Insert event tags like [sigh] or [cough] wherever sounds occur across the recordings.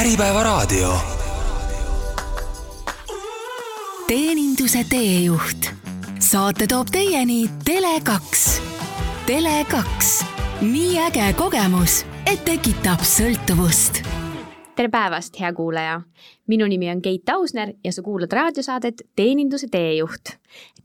Äripäevaraadio. teeninduse teejuht. saate toob teieni Tele2. Tele2, nii äge kogemus, et tekitab sõltuvust. tere päevast, hea kuulaja! Minu nimi on Keit Ausner ja sa kuulad raadiosaadet Teeninduse teejuht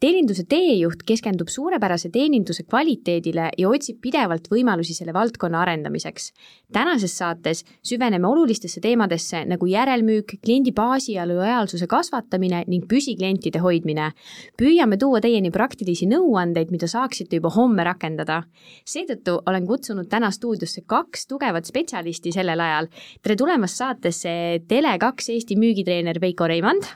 teeninduse teejuht keskendub suurepärase teeninduse kvaliteedile ja otsib pidevalt võimalusi selle valdkonna arendamiseks. tänases saates süveneme olulistesse teemadesse nagu järelmüük, kliendi baasi ja lojaalsuse kasvatamine ning püsiklientide hoidmine. püüame tuua teieni praktilisi nõuandeid, mida saaksite juba homme rakendada. seetõttu olen kutsunud täna stuudiosse kaks tugevat spetsialisti sellel ajal. tere tulemast saatesse Tele2 Eesti müügitreener Veiko Reimand.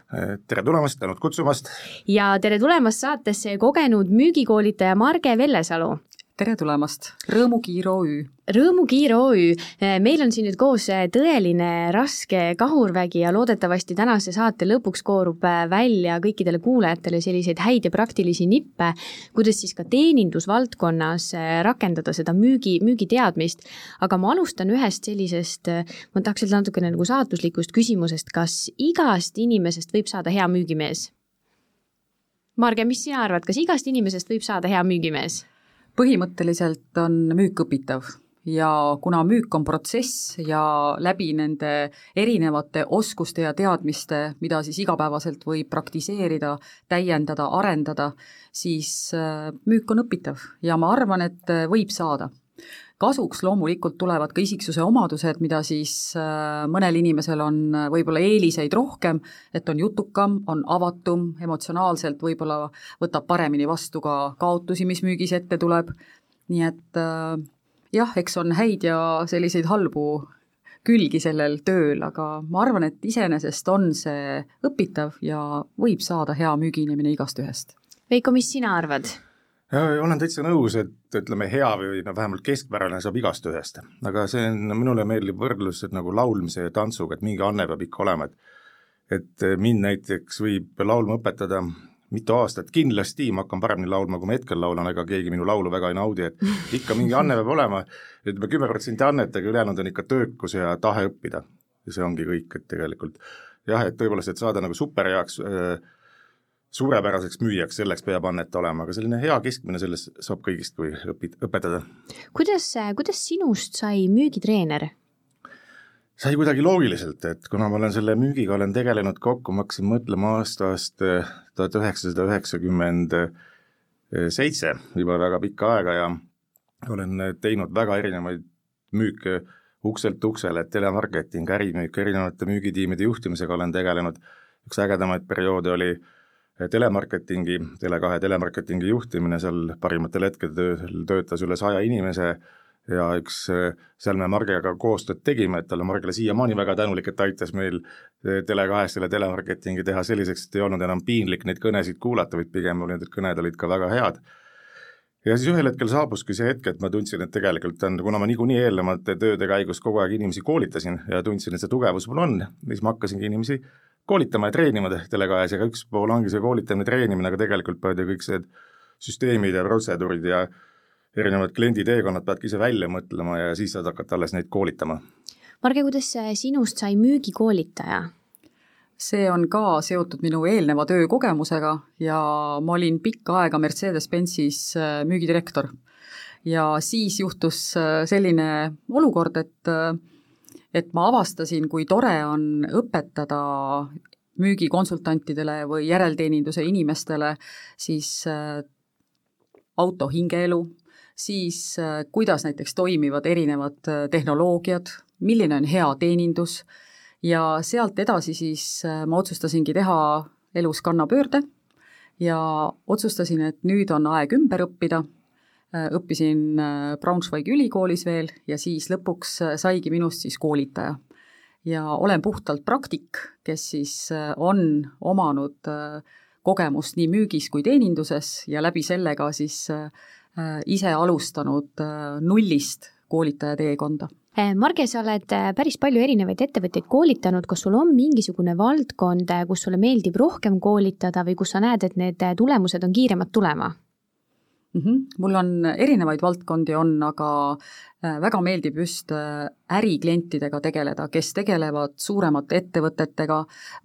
tere tulemast, tänud kutsumast. ja tere tulemast saatesse kogenud müügikoolitaja Marge Vellesalu. Tere tulemast, Rõõmukiir OÜ. rõõmukiir OÜ, meil on siin nüüd koos tõeline raske kahurvägi ja loodetavasti tänase saate lõpuks koorub välja kõikidele kuulajatele selliseid häid ja praktilisi nippe, kuidas siis ka teenindusvaldkonnas rakendada seda müügi, müügiteadmist. aga ma alustan ühest sellisest, ma tahaks öelda natukene nagu saatuslikust küsimusest, kas igast inimesest võib saada hea müügimees? Marge, mis sina arvad, kas igast inimesest võib saada hea müügimees? Põhimõtteliselt on müük õpitav. Ja kuna müük on protsess ja läbi nende erinevate oskuste ja teadmiste, mida siis igapäevaselt võib praktiseerida, täiendada, arendada, siis äh, müük on õpitav ja ma arvan, et võib saada kasuks loomulikult tulevad ka isiksuse omadused, mida siis äh, mõnel inimesel on äh, võib-olla eeliseid rohkem, et on jutukam, on avatum, emotsionaalselt võib-olla võtab paremini vastu ka kaotusi, mis müügis ette tuleb, nii et äh, jah, eks on häid ja selliseid halbu külgi sellel tööl, aga ma arvan, et iseenesest on see õpitav ja võib saada hea müügiinimene igast ühest. Veiko, mis sina arvad? Olen täitsa nõus, et ütleme, hea või no vähemalt keskpärane saab igast ühest. aga see on, minule meeldib võrdlus, nagu laulmise ja tantsuga, et mingi anne peab ikka olema, et et mind näiteks võib laulma õpetada mitu aastat, kindlasti ma hakkan paremini laulma, kui ma hetkel laulan, ega keegi minu laulu väga ei naudi, et ikka mingi anne peab olema, ütleme kümme protsenti annet, aga ülejäänud on ikka töökus ja tahe õppida. ja see ongi kõik, et tegelikult jah, et tõepoolest, et saada nagu superheaks äh, suurepäraseks müüjaks, selleks peab annet olema, aga selline hea keskmine, sellest saab kõigist, kui õpid, õpetada. kuidas, kuidas sinust sai müügitreener? sai kuidagi loogiliselt, et kuna ma olen selle müügiga olen tegelenud kokku, ma hakkasin mõtlema aastast eh, tuhat üheksasada üheksakümmend seitse, juba väga pikka aega ja olen teinud väga erinevaid müüke ukselt uksele, telemarketing, ärimüük, erinevate müügitiimide juhtimisega olen tegelenud, üks ägedamaid perioode oli äh, telemarketingi, Tele2 telemarketingi juhtimine, seal parimatel hetkedel töötas üle saja inimese ja üks, seal me Margega koostööd tegime, et talle Margile siiamaani väga tänulik, et aitas meil Tele2-s selle telemarketingi teha selliseks, et ei olnud enam piinlik neid kõnesid kuulata, vaid pigem olid need kõned olid ka väga head. Ja siis ühel hetkel saabuski see hetk, et ma tundsin, et tegelikult on, kuna ma niikuinii eelnevate tööde käigus kogu aeg inimesi koolitasin ja tundsin, et see tugevus mul on, siis ma hakkasingi inimesi koolitama ja treenima Tele2-s ja üks pool ongi see koolitamine, treenimine, aga tegelikult peavad ju kõik need süsteemid ja protseduurid ja erinevad kliendi teekonnad peadki ise välja mõtlema ja siis saad hakata alles neid koolitama. Marge, kuidas sinust sai müügikoolitaja? See on ka seotud minu eelneva töökogemusega ja ma olin pikka aega Mercedes-Benzis äh, müügidirektor. ja siis juhtus äh, selline olukord, et äh, et ma avastasin, kui tore on õpetada müügikonsultantidele või järelteeninduse inimestele siis auto hingeelu, siis kuidas näiteks toimivad erinevad tehnoloogiad, milline on hea teenindus ja sealt edasi siis ma otsustasingi teha elus kannapöörde. Ja otsustasin, et nüüd on aeg ümber õppida. Äh, õppisin äh, Braunschweigi ülikoolis veel ja siis lõpuks äh, saigi minust siis koolitaja. ja olen puhtalt praktik, kes siis on omanud kogemust nii müügis kui teeninduses ja läbi selle ka siis ise alustanud nullist koolitaja teekonda Marge, sa oled päris palju erinevaid ettevõtteid koolitanud, kas sul on mingisugune valdkond, kus sulle meeldib rohkem koolitada või kus sa näed, et need tulemused on kiiremad tulema? mm. -hmm. mul on erinevaid valdkondi on, aga väga meeldib just äriklientidega tegeleda, kes tegelevad suuremate ettevõtetega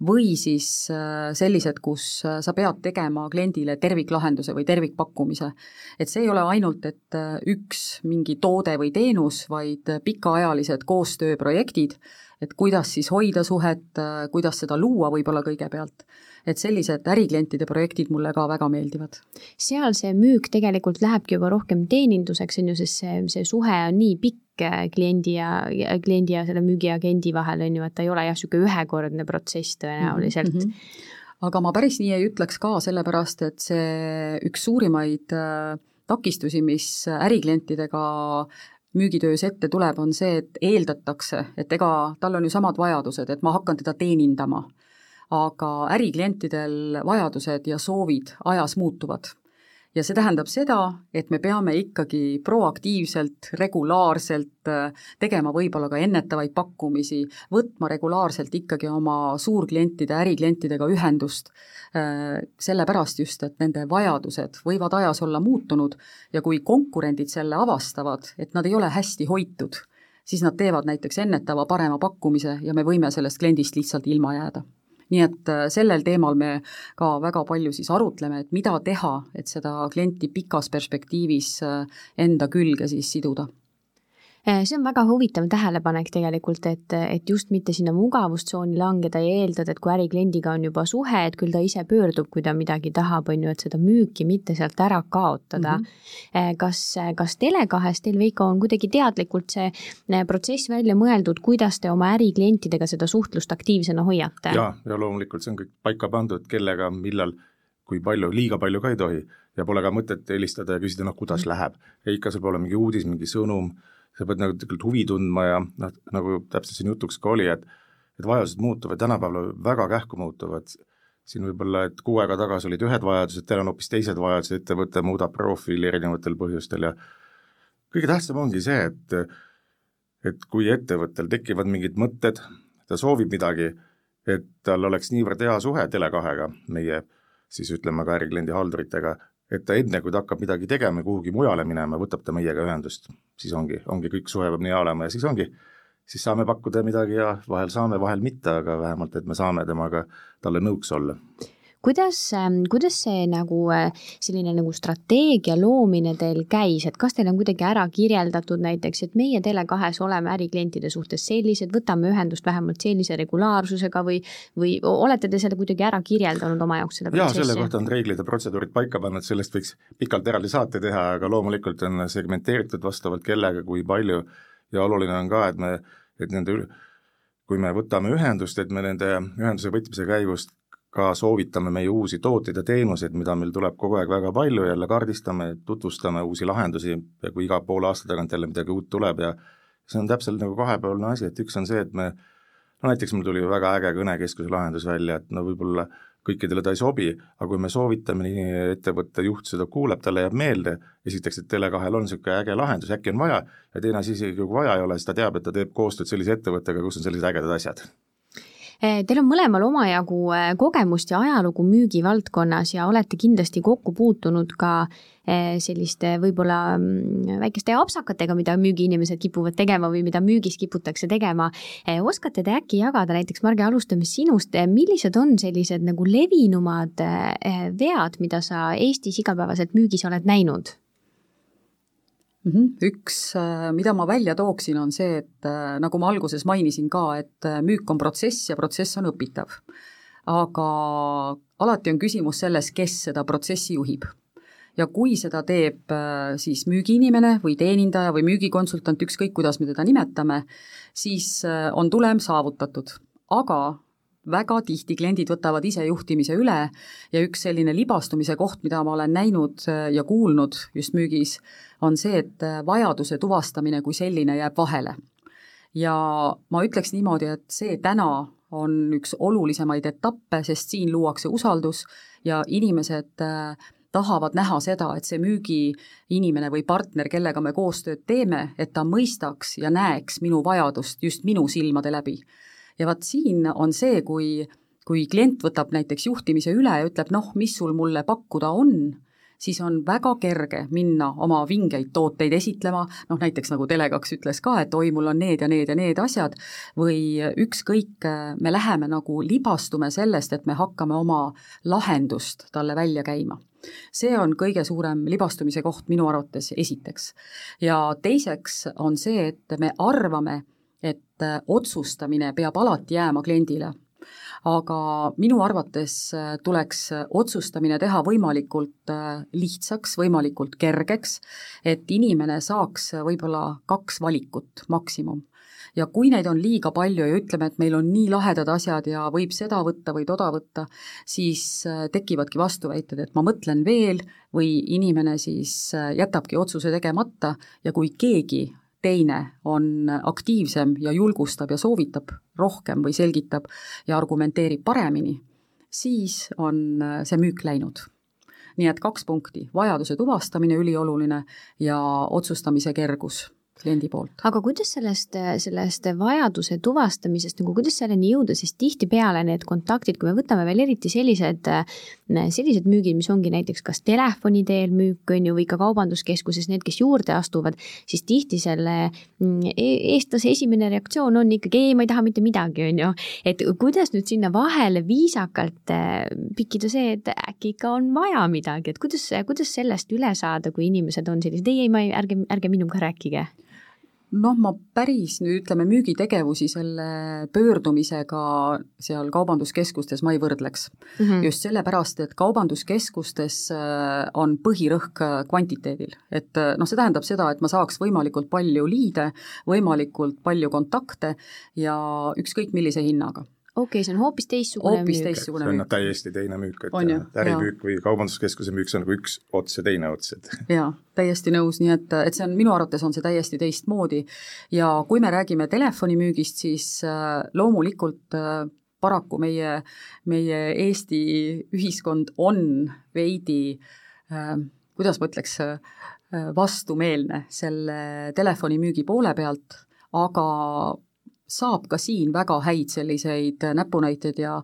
või siis äh, sellised, kus sa pead tegema kliendile terviklahenduse või tervikpakkumise. et see ei ole ainult, et üks mingi toode või teenus, vaid pikaajalised koostööprojektid, et kuidas siis hoida suhet, kuidas seda luua võib-olla kõigepealt et sellised äriklientide projektid mulle ka väga meeldivad. seal see müük tegelikult lähebki juba rohkem teeninduseks, on ju, sest see, see suhe on nii pikk äh, kliendi ja, kliendi ja selle müügiagendi vahel, on ju, et ta ei ole jah, niisugune ühekordne protsess tõenäoliselt mm. -hmm. aga ma päris nii ei ütleks ka, sellepärast et see üks suurimaid äh, takistusi, mis äriklientidega müügitöös ette tuleb, on see, et eeldatakse, et ega tal on ju samad vajadused, et ma hakkan teda teenindama aga äriklientidel vajadused ja soovid ajas muutuvad. Ja see tähendab seda, et me peame ikkagi proaktiivselt, regulaarselt äh, tegema võib-olla ka ennetavaid pakkumisi, võtma regulaarselt ikkagi oma suurklientide, äriklientidega ühendust, äh, sellepärast just, et nende vajadused võivad ajas olla muutunud ja kui konkurendid selle avastavad, et nad ei ole hästi hoitud, siis nad teevad näiteks ennetava parema pakkumise ja me võime sellest kliendist lihtsalt ilma jääda nii et äh, sellel teemal me ka väga palju siis arutleme, et mida teha, et seda klienti pikas perspektiivis äh, enda külge siis siduda see on väga huvitav tähelepanek tegelikult, et, et just mitte sinna mugavustsooni langeda ja eeldada, et kui ärikliendiga on juba suhe, et küll ta ise pöördub, kui ta midagi tahab, on ju, et seda müüki mitte sealt ära kaotada mm. -hmm. kas, kas Tele2-s teil, Veiko, on kuidagi teadlikult see äh, protsess välja mõeldud, kuidas te oma äriklientidega seda suhtlust aktiivsena hoiate? jaa, ja loomulikult see on kõik paika pandud, kellega, millal kui palju, liiga palju ka ei tohi ja pole ka mõtet helistada ja küsida, noh, kuidas -hmm. läheb. ikka saab olla mingi uudis, mingi sõnum sa pead nagu tegelikult huvi tundma ja noh, nagu täpselt siin jutuks ka oli, et et vajadused muutuvad, tänapäeval väga kähku muutuvad, siin võib-olla, et kuu aega tagasi olid ühed vajadused, teil on hoopis teised vajadused, ettevõte muudab profiili erinevatel põhjustel ja kõige tähtsam ongi see, et et kui ettevõttel tekivad mingid mõtted, ta soovib midagi, et tal oleks niivõrd hea suhe Tele2-ga, meie siis ütleme ka ärikliendi halduritega, et ta enne, kui ta hakkab midagi tegema kuhugi mujale minema, võtab ta meiega ühendust. siis ongi, ongi kõik suhe peab nii olema ja siis ongi, siis saame pakkuda midagi ja vahel saame, vahel mitte, aga vähemalt, et me saame temaga, talle nõuks olla kuidas, ähm, kuidas see nagu äh, selline nagu strateegia loomine teil käis, et kas teil on kuidagi ära kirjeldatud näiteks, et meie Tele2-s oleme äriklientide suhtes sellised, võtame ühendust vähemalt sellise regulaarsusega või, või olete te selle kuidagi ära kirjeldanud oma jaoks, seda protsessi? jaa, selle kohta on reeglid ja protseduurid paika pannud, sellest võiks pikalt eraldi saate teha, aga loomulikult on segmenteeritud vastavalt kellega, kui palju ja oluline on ka, et me, et nende kui me võtame ühendust, et me nende ühenduse võtmise käigust ka soovitame meie uusi tooteid ja teenuseid, mida meil tuleb kogu aeg väga palju, jälle kaardistame, tutvustame uusi lahendusi kui iga poole aasta tagant jälle midagi uut tuleb ja see on täpselt nagu kahepoolne asi, et üks on see, et me no näiteks mul tuli väga äge kõnekeskuse lahendus välja, et no võib-olla kõikidele ta ei sobi, aga kui me soovitame, nii ettevõtte juht seda kuuleb, talle jääb meelde, esiteks, et Tele2-l on niisugune äge lahendus, äkki on vaja, ja teine asi, isegi kui vaja ei ole, siis ta teab, et ta teeb koostööd sellise ettevõttega, kus on sellised ägedad asjad teil on mõlemal omajagu eh, kogemust ja ajalugu müügivaldkonnas ja olete kindlasti kokku puutunud ka eh, selliste võib-olla mm, väikeste apsakatega, mida müügiinimesed kipuvad tegema või mida müügis kiputakse tegema. oskate te äkki jagada, näiteks Marge, alustame sinust, millised on sellised nagu levinumad vead, mida sa Eestis igapäevaselt müügis oled näinud? Mm. -hmm. üks, äh, mida ma välja tooksin, on see, et äh, nagu ma alguses mainisin ka, et äh, müük on protsess ja protsess on õpitav. aga alati on küsimus selles, kes seda protsessi juhib. ja kui seda teeb siis müügiinimene või teenindaja või müügikonsultant, ükskõik kuidas me teda nimetame, siis on tulem saavutatud. aga väga tihti kliendid võtavad ise juhtimise üle ja üks selline libastumise koht, mida ma olen näinud äh, ja kuulnud just müügis, on see, et äh, vajaduse tuvastamine kui selline jääb vahele. ja ma ütleks niimoodi, et see täna on üks olulisemaid etappe, sest siin luuakse usaldus ja inimesed äh, tahavad näha seda, et see müügiinimene või partner, kellega me koostööd teeme, et ta mõistaks ja näeks minu vajadust just minu silmade läbi ja vaat siin on see, kui, kui klient võtab näiteks juhtimise üle ja ütleb, noh, mis sul mulle pakkuda on, siis on väga kerge minna oma vingeid tooteid esitlema, noh näiteks nagu Tele2 ütles ka, et oi, mul on need ja need ja need asjad, või ükskõik, me läheme nagu libastume sellest, et me hakkame oma lahendust talle välja käima. See on kõige suurem libastumise koht minu arvates esiteks. ja teiseks on see, et me arvame, et otsustamine peab alati jääma kliendile. Aga minu arvates äh, tuleks äh, otsustamine teha võimalikult äh, lihtsaks, võimalikult kergeks, et inimene saaks võib-olla kaks valikut maksimum. Ja kui neid on liiga palju ja ütleme, et meil on nii lahedad asjad ja võib seda võtta või toda võtta, siis tekivadki vastuväited, et ma mõtlen veel või inimene siis jätabki otsuse tegemata ja kui keegi teine on aktiivsem ja julgustab ja soovitab rohkem või selgitab ja argumenteerib paremini, siis on see müük läinud. nii et kaks punkti, vajaduse tuvastamine ülioluline ja otsustamise kergus kliendi poolt. aga kuidas sellest, sellest vajaduse tuvastamisest nagu, kuidas selleni jõuda, sest tihtipeale need kontaktid, kui me võtame veel eriti sellised, sellised müügid, mis ongi näiteks kas telefoni teel müük, on ju, või ka kaubanduskeskuses, need, kes juurde astuvad, siis tihti selle mm, e-, eestlase esimene reaktsioon on ikkagi ei, ma ei taha mitte midagi, on ju. et kuidas nüüd sinna vahele viisakalt äh, pikkida see, et äkki ikka on vaja midagi, et kuidas, kuidas sellest üle saada, kui inimesed on sellised, ei, ei, ma ei, ärge, ärge minuga rääkige noh, ma päris nüüd ütleme, müügitegevusi selle pöördumisega seal kaubanduskeskustes ma ei võrdleks mm. -hmm. just sellepärast, et kaubanduskeskustes äh, on põhirõhk äh, kvantiteedil. et äh, noh, see tähendab seda, et ma saaks võimalikult palju liide, võimalikult palju kontakte ja ükskõik millise hinnaga okei okay,, see on hoopis teistsugune hoopis müük. see on täiesti teine müük, et ärimüük või kaubanduskeskuse müük, see on nagu üks ots ja teine ots, et [laughs] jaa, täiesti nõus, nii et, et see on, minu arvates on see täiesti teistmoodi. Ja kui me räägime telefonimüügist, siis äh, loomulikult äh, paraku meie, meie Eesti ühiskond on veidi äh, kuidas ma ütleks, vastumeelne selle telefonimüügi poole pealt, aga saab ka siin väga häid selliseid näpunäiteid ja,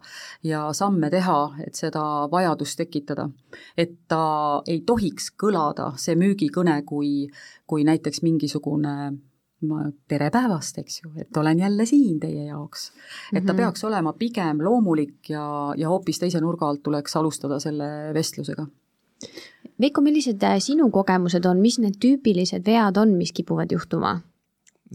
ja samme teha, et seda vajadust tekitada. et ta ei tohiks kõlada, see müügikõne, kui, kui näiteks mingisugune ma, tere päevast, eks ju, et olen jälle siin teie jaoks. et ta -hmm. peaks olema pigem loomulik ja, ja hoopis teise nurga alt tuleks alustada selle vestlusega. Veiko, millised sinu kogemused on, mis need tüüpilised vead on, mis kipuvad juhtuma?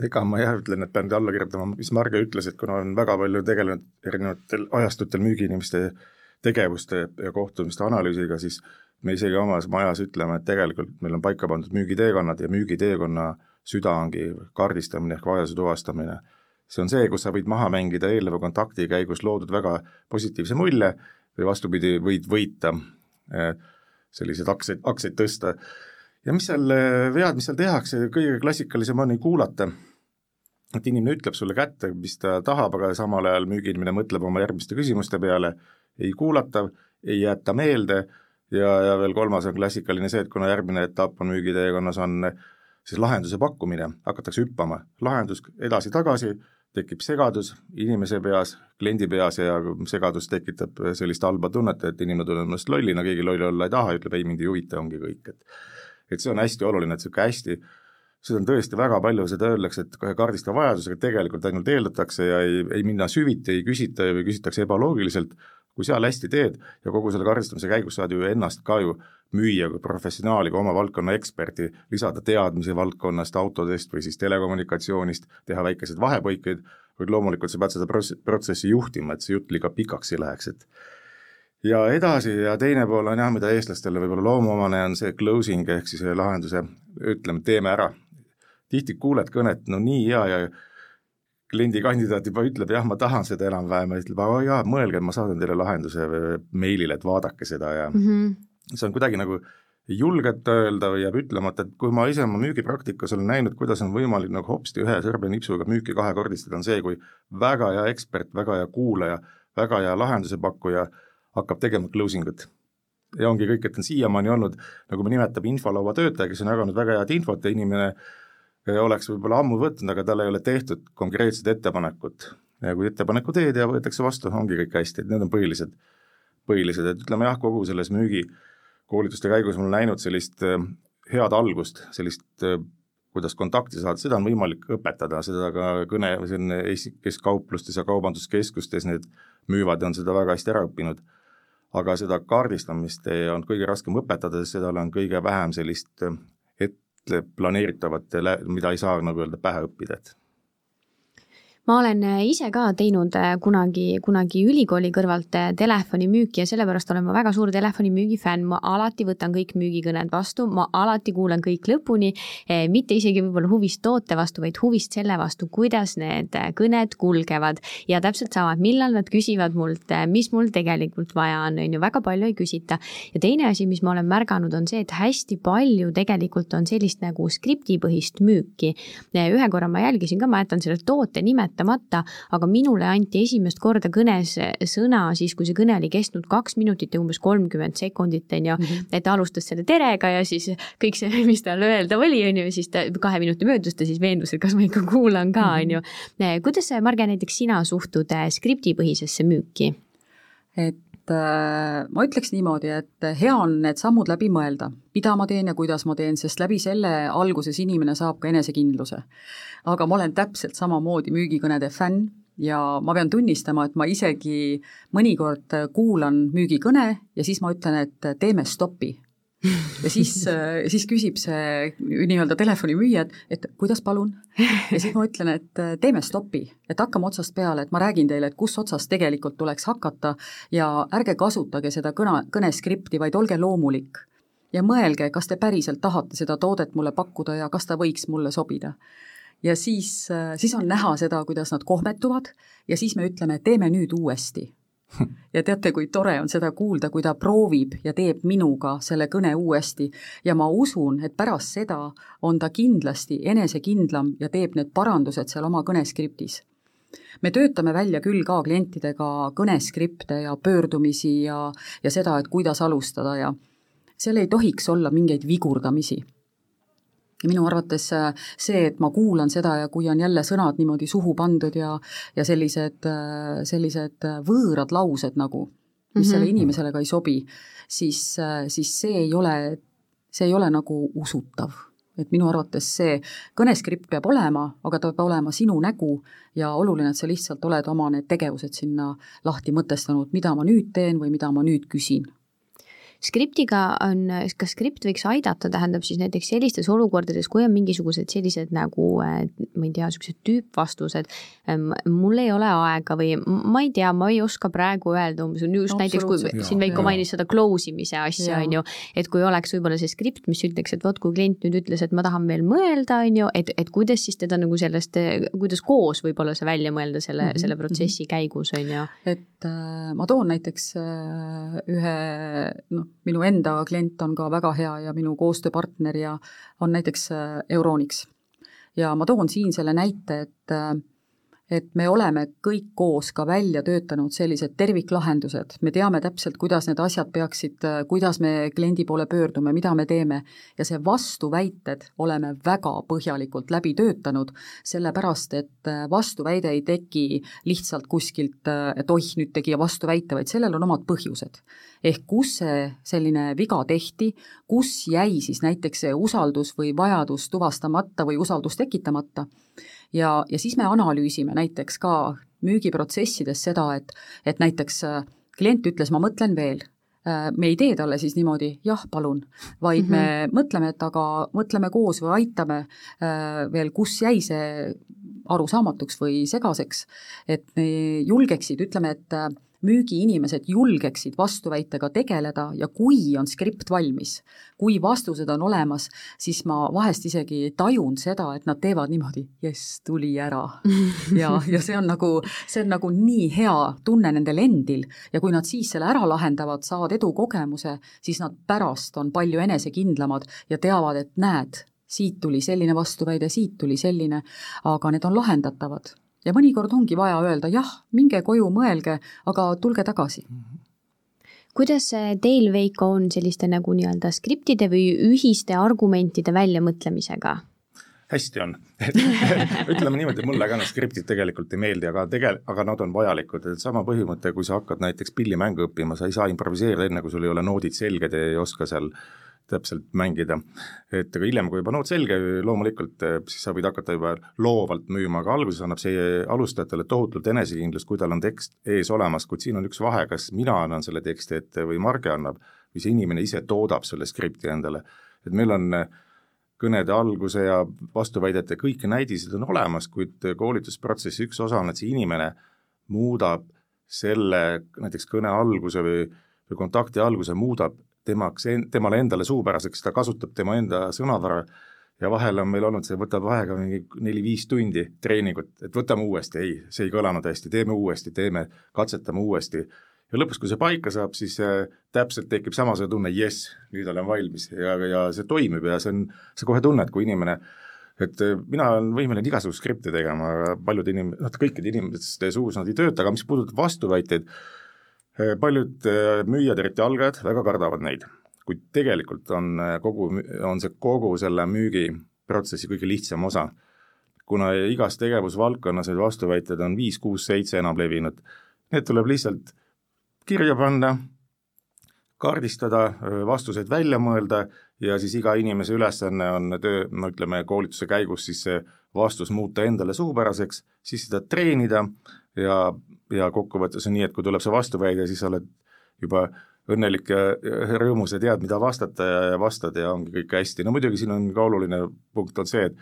Ega ma jah ütlen, et pean alla kirjutama, mis Marge ütles, et kuna olen väga palju tegelenud erinevatel ajastutel müügiinimeste tegevuste ja kohtumiste analüüsiga, siis me isegi omas majas ütleme, et tegelikult meil on paika pandud müügiteekonnad ja müügiteekonna süda ongi kaardistamine ehk vajaduse tuvastamine. see on see, kus sa võid maha mängida eelneva kontakti käigus loodud väga positiivse mulje või vastupidi, võid võita eh, selliseid aktsiaid, aktsiaid tõsta ja mis seal äh, vead, mis seal tehakse, kõige klassikalisem on ei kuulata. et inimene ütleb sulle kätte, mis ta tahab, aga samal ajal müügiinimene mõtleb oma järgmiste küsimuste peale, ei kuulata, ei jäta meelde. Ja, ja veel kolmas on klassikaline see, et kuna järgmine etapp on müügiteekonnas, on siis lahenduse pakkumine, hakatakse hüppama, lahendus edasi-tagasi, tekib segadus inimese peas, kliendi peas ja segadus tekitab sellist halba tunnet, et inimene tunneb ennast lollina, keegi loll olla ei taha, ütleb ei, mind ei huvita, ongi kõik, et et see on hästi oluline, et niisugune hästi, seda on tõesti väga palju, seda öeldakse, et kohe kaardista vajadusega, tegelikult ainult eeldatakse ja ei, ei minna süviti, ei küsita või küsitakse ebaloogiliselt, kui seal hästi teed ja kogu selle kaardistamise käigus saad ju ennast ka ju müüa kui professionaali, kui oma valdkonna eksperti, lisada teadmisi valdkonnast, autodest või siis telekommunikatsioonist, teha väikeseid vahepõikeid, kuid loomulikult sa pead seda protsessi juhtima, et see jutt liiga pikaks ei läheks, et ja edasi ja teine pool on jah, mida eestlastele võib-olla loomuomane, on see closing ehk siis lahenduse, ütleme, teeme ära. tihti kuuled kõnet, no nii hea ja kliendikandidaat juba ütleb, jah, ma tahan seda enam-vähem ja ütleb, aga jaa, mõelge, ma saadan teile lahenduse meilile, et vaadake seda ja mm -hmm. see on kuidagi nagu ei julgeta öelda või jääb ütlemata, et kui ma ise oma müügipraktikas olen näinud, kuidas on võimalik nagu hopsti ühe sõrmenipsuga müüki kahekordistada, on see, kui väga hea ekspert, väga hea kuulaja, väga hea lahenduse pakkuja hakkab tegema closing ut. ja ongi kõik, et on siiamaani olnud, nagu me nimetame, infolaua töötaja, kes on jaganud väga head infot ja inimene eh, oleks võib-olla ammu võtnud, aga tal ei ole tehtud konkreetset ettepanekut. ja kui ettepaneku teed ja võetakse vastu, ongi kõik hästi, et need on põhilised, põhilised, et ütleme jah, kogu selles müügi koolituste käigus olen näinud sellist äh, head algust, sellist äh, kuidas kontakti saada, seda on võimalik õpetada, seda ka kõne, selline kes kauplustes ja kaubanduskeskustes need müüvad ja on seda väga hästi ära õppinud. Aga seda kaardistamist on kõige raskem õpetada, sest sellel on kõige vähem sellist ette planeeritavat, mida ei saa nagu öelda pähe õppida, et ma olen äh, ise ka teinud äh, kunagi, kunagi ülikooli kõrvalt äh, telefonimüüki ja sellepärast olen ma väga suur telefonimüügi fänn, ma alati võtan kõik müügikõned vastu, ma alati kuulan kõik lõpuni, mitte isegi võib-olla huvist toote vastu, vaid huvist selle vastu, kuidas need kõned kulgevad ja täpselt sama, et millal nad küsivad mult, mis mul tegelikult vaja on, on ju, väga palju ei küsita. ja teine asi, mis ma olen märganud, on see, et hästi palju tegelikult on sellist nagu skriptipõhist müüki. ühe korra ma jälgisin ka, ma jätan selle toote nimed nimetamata, aga minule anti esimest korda kõnes sõna siis, kui see kõne oli kestnud kaks minutit ja umbes kolmkümmend sekundit, on ju, mhm. et ta alustas selle terega ja siis kõik see, [laughs] mis tal öelda oli, on ju, siis ta kahe minuti möödus ta siis veendus, et kas ma ikka kuulan ka, on ju. Mhm. kuidas, Marge, näiteks sina suhtud skriptipõhisesse müüki? et äh, ma ütleks niimoodi, et hea on need sammud läbi mõelda, mida ma teen ja kuidas ma teen, sest läbi selle alguses inimene saab ka enesekindluse aga ma olen täpselt samamoodi müügikõnede fänn ja ma pean tunnistama, et ma isegi mõnikord kuulan müügikõne ja siis ma ütlen, et teeme stopi. Ja siis, siis küsib see nii-öelda telefonimüüja, et, et kuidas palun? ja siis ma ütlen, et teeme stopi, et hakkame otsast peale, et ma räägin teile, et kus otsast tegelikult tuleks hakata ja ärge kasutage seda kõne, kõneskripti, vaid olge loomulik ja mõelge, kas te päriselt tahate seda toodet mulle pakkuda ja kas ta võiks mulle sobida ja siis, äh, siis on näha seda, kuidas nad kohmetuvad ja siis me ütleme, teeme nüüd uuesti. Ja teate, kui tore on seda kuulda, kui ta proovib ja teeb minuga selle kõne uuesti. Ja ma usun, et pärast seda on ta kindlasti enesekindlam ja teeb need parandused seal oma kõneskriptis. Me töötame välja küll ka klientidega kõneskripte ja pöördumisi ja, ja seda, et kuidas alustada ja seal ei tohiks olla mingeid vigurdamisi ja minu arvates äh, see, et ma kuulan seda ja kui on jälle sõnad niimoodi suhu pandud ja ja sellised, äh, sellised äh, võõrad laused nagu, mis mm -hmm. sellele inimesele ka ei sobi, siis, siis see ei ole, see ei ole nagu usutav et minu arvates see kõneskript peab olema, aga ta peab olema sinu nägu ja oluline, et sa lihtsalt oled oma need tegevused sinna lahti mõtestanud, mida ma nüüd teen või mida ma nüüd küsin skriptiga on, kas skript võiks aidata, tähendab siis näiteks sellistes olukordades, kui on mingisugused sellised nagu ma ei tea, niisugused tüüpvastused, mul ei ole aega või ma ei tea, ma ei oska praegu öelda, umbes just näiteks, kui ja, siin Veiko mainis seda close imise asja, on ju, et kui oleks võib-olla see skript, mis ütleks, et vot kui klient nüüd ütles, et ma tahan veel mõelda, on ju, et, et kuidas siis teda nagu sellest, kuidas koos võib-olla see välja mõelda selle mm, -hmm. selle protsessi käigus, on ju. et äh, ma toon näiteks äh, ühe noh, minu enda klient on ka väga hea ja minu koostööpartner ja on näiteks äh, Euronics. ja ma toon siin selle näite, et äh, et me oleme kõik koos ka välja töötanud sellised terviklahendused, me teame täpselt, kuidas need asjad peaksid, kuidas me kliendi poole pöördume, mida me teeme. Ja see vastuväited oleme väga põhjalikult läbi töötanud, sellepärast et vastuväide ei teki lihtsalt kuskilt, et oih, nüüd tegi vastuväite, vaid sellel on omad põhjused. ehk kus see selline viga tehti, kus jäi siis näiteks see usaldus või vajadus tuvastamata või usaldus tekitamata ja, ja siis me analüüsime näiteks ka müügiprotsessides seda, et, et näiteks äh, klient ütles, ma mõtlen veel, äh, me ei tee talle siis niimoodi jah, palun, vaid mm -hmm. me mhm. mõtleme, et aga mõtleme koos või aitame äh, veel, kus jäi see arusaamatuks või segaseks, et julgeksid, ütleme, et müügiinimesed julgeksid vastuväitega tegeleda ja kui on skript valmis, kui vastused on olemas, siis ma vahest isegi tajun seda, et nad teevad niimoodi, jess, tuli ära. [laughs] ja, ja see on nagu, see on nagu nii hea tunne nendel endil ja kui nad siis selle ära lahendavad, saavad edukogemuse, siis nad pärast on palju enesekindlamad ja teavad, et näed, siit tuli selline vastuväide, siit tuli selline, aga need on lahendatavad ja mõnikord ongi vaja öelda jah, minge koju, mõelge, aga tulge tagasi. Kuidas teil, Veiko, on selliste nagu nii-öelda skriptide või ühiste argumentide väljamõtlemisega? hästi on. [laughs] Ütleme niimoodi, mulle ka need skriptid tegelikult ei meeldi, aga tege-, aga nad on vajalikud, et sama põhimõte, kui sa hakkad näiteks pillimängu õppima, sa ei saa improviseerida enne, kui sul ei ole noodid selged ja ei oska seal täpselt mängida. et aga hiljem, kui juba noot selge, loomulikult siis sa võid hakata juba loovalt müüma, aga alguses annab see alustajatele tohutult enesekindlust, kui tal on tekst ees olemas, kuid siin on üks vahe, kas mina annan selle teksti ette või Marge annab või see inimene ise toodab selle skripti endale. et meil on äh, kõnede alguse ja vastuväidete kõik näidised on olemas, kuid koolitusprotsessi üks osa on, et see inimene muudab selle näiteks kõne alguse või, või kontakti alguse, muudab temaks, temale endale suupäraseks, ta kasutab tema enda sõnavara ja vahel on meil olnud see, võtab aega mingi neli-viis tundi treeningut, et võtame uuesti, ei, see ei kõlanud hästi, teeme uuesti, teeme, katsetame uuesti. Ja lõpuks, kui see paika saab, siis äh, täpselt tekib samasugune tunne, jess, nüüd olen valmis ja, ja see toimib ja see on, sa kohe tunned, kui inimene et äh, mina olen võimeline igasugust skripti tegema, aga paljud inim-, noh, kõikide inimeste suus nad ei tööta, aga mis puudutab vastuväiteid, paljud müüjad, eriti algajad, väga kardavad neid. kuid tegelikult on kogu, on see kogu selle müügiprotsessi kõige lihtsam osa. kuna igas tegevusvaldkonnas need vastuväited on viis, kuus, seitse enam levinud, need tuleb lihtsalt kirja panna, kaardistada, vastused välja mõelda ja siis iga inimese ülesanne on töö, no ütleme, koolituse käigus siis see vastus muuta endale suupäraseks, siis seda treenida ja, ja kokkuvõttes on nii, et kui tuleb see vastuväide, siis sa oled juba õnnelik ja rõõmus ja tead, mida vastata ja, ja vastad ja ongi kõik hästi, no muidugi siin on ka oluline punkt on see, et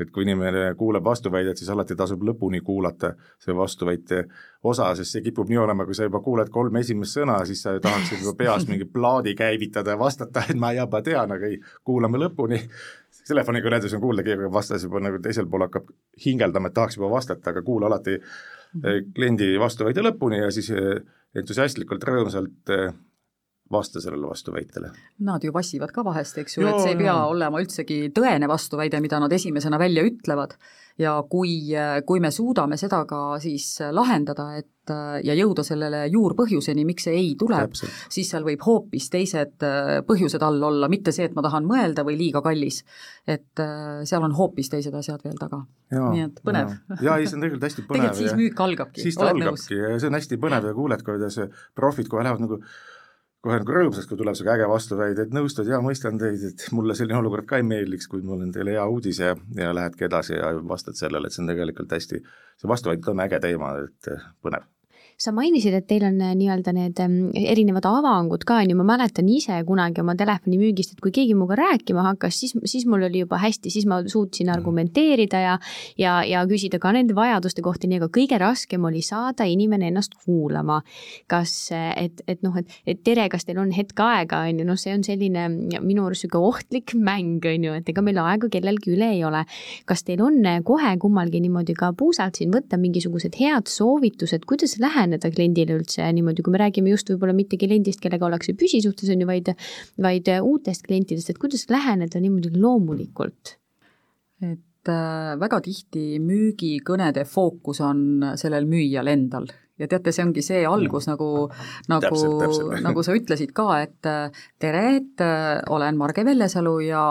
et kui inimene kuuleb vastuväidet, siis alati tasub lõpuni kuulata see vastuväite osa, sest see kipub nii olema, kui sa juba kuuled kolm esimest sõna, siis sa tahaksid juba peas mingi plaadi käivitada ja vastata, et ma juba tean, aga ei, kuulame lõpuni. telefonikõnedes on kuulda, keegi vastas juba nagu teisel pool hakkab hingeldama, et tahaks juba vastata, aga kuula alati eh, kliendi vastuväide lõpuni ja siis eh, entusiastlikult, rõõmsalt eh, vasta sellele vastuväitele. Nad ju vassivad ka vahest, eks ju, et see ei pea joo. olema üldsegi tõene vastuväide, mida nad esimesena välja ütlevad ja kui, kui me suudame seda ka siis lahendada, et ja jõuda sellele juurpõhjuseni, miks see ei tule, siis seal võib hoopis teised põhjused all olla, mitte see, et ma tahan mõelda või liiga kallis. et seal on hoopis teised asjad veel taga. nii et põnev. jaa, ei see on tegelikult hästi [laughs] põnev. tegelikult siis müük algabki. siis ta algabki ja see on hästi põnev ja kuuled, kuidas profid kohe lähevad nagu kohe nagu rõõmsaks, kui tuleb sihuke äge vastuväide, et nõustud, jaa, mõistan teid, et mulle selline olukord ka ei meeldiks, kuid mul on teile hea uudis ja, ja lähedki edasi ja vastad sellele, et see on tegelikult hästi, see vastuväide on äge teema, et põnev sa mainisid, et teil on äh, nii-öelda need ähm, erinevad avangud ka, on ju, ma mäletan ise kunagi oma telefonimüügist, et kui keegi minuga rääkima hakkas, siis, siis mul oli juba hästi, siis ma suutsin mm. argumenteerida ja ja, ja küsida ka nende vajaduste kohta, nii aga kõige raskem oli saada inimene ennast kuulama. kas, et, et noh, et, et tere, kas teil on hetk aega, on ju, noh, see on selline minu arust niisugune ohtlik mäng, on ju, et ega meil aega kellelgi üle ei ole. kas teil on kohe kummalgi niimoodi ka puusalt siin võtta mingisugused head soovitused, kuidas läheb läheneda kliendile üldse niimoodi, kui me räägime just võib-olla mitte kliendist, kellega ollakse püsisuhtes, on ju, vaid, vaid uutest klientidest, et kuidas läheneda niimoodi loomulikult? et äh, väga tihti müügikõnede fookus on sellel müüjal endal. Ja teate, see ongi see algus nagu, nagu, nagu sa ütlesid ka, et äh, tere, et äh, olen Marge Vellesalu ja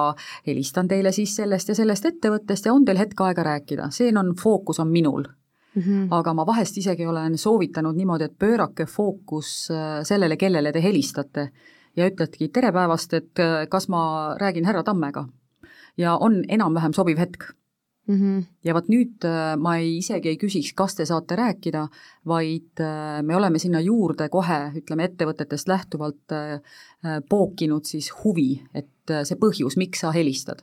helistan teile siis sellest ja sellest ettevõttest ja on teil hetk aega rääkida, see on, fookus on minul Mm -hmm. aga ma vahest isegi olen soovitanud niimoodi, et pöörake fookus äh, sellele, kellele te helistate ja ütledki tere päevast, et äh, kas ma räägin härra Tammega. ja on enam-vähem sobiv hetk mm. -hmm. ja vot nüüd äh, ma ei, isegi ei küsiks, kas te saate rääkida, vaid me oleme sinna juurde kohe, ütleme ettevõtetest lähtuvalt pookinud siis huvi, et see põhjus, miks sa helistad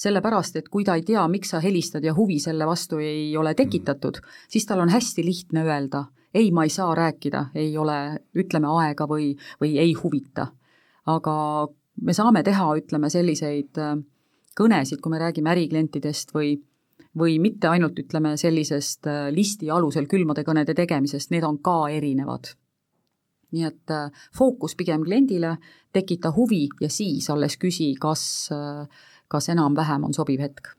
sellepärast et kui ta ei tea, miks sa helistad ja huvi selle vastu ei ole tekitatud, siis tal on hästi lihtne öelda, ei, ma ei saa rääkida, ei ole, ütleme, aega või, või ei huvita. aga me saame teha, ütleme, selliseid äh, kõnesid, kui me räägime äriklientidest või või mitte ainult, ütleme, sellisest äh, listi alusel külmade kõnede tegemisest, need on ka erinevad nii et äh, fookus pigem kliendile, tekita huvi ja siis alles küsi, kas kas enam-vähem on sobiv hetk?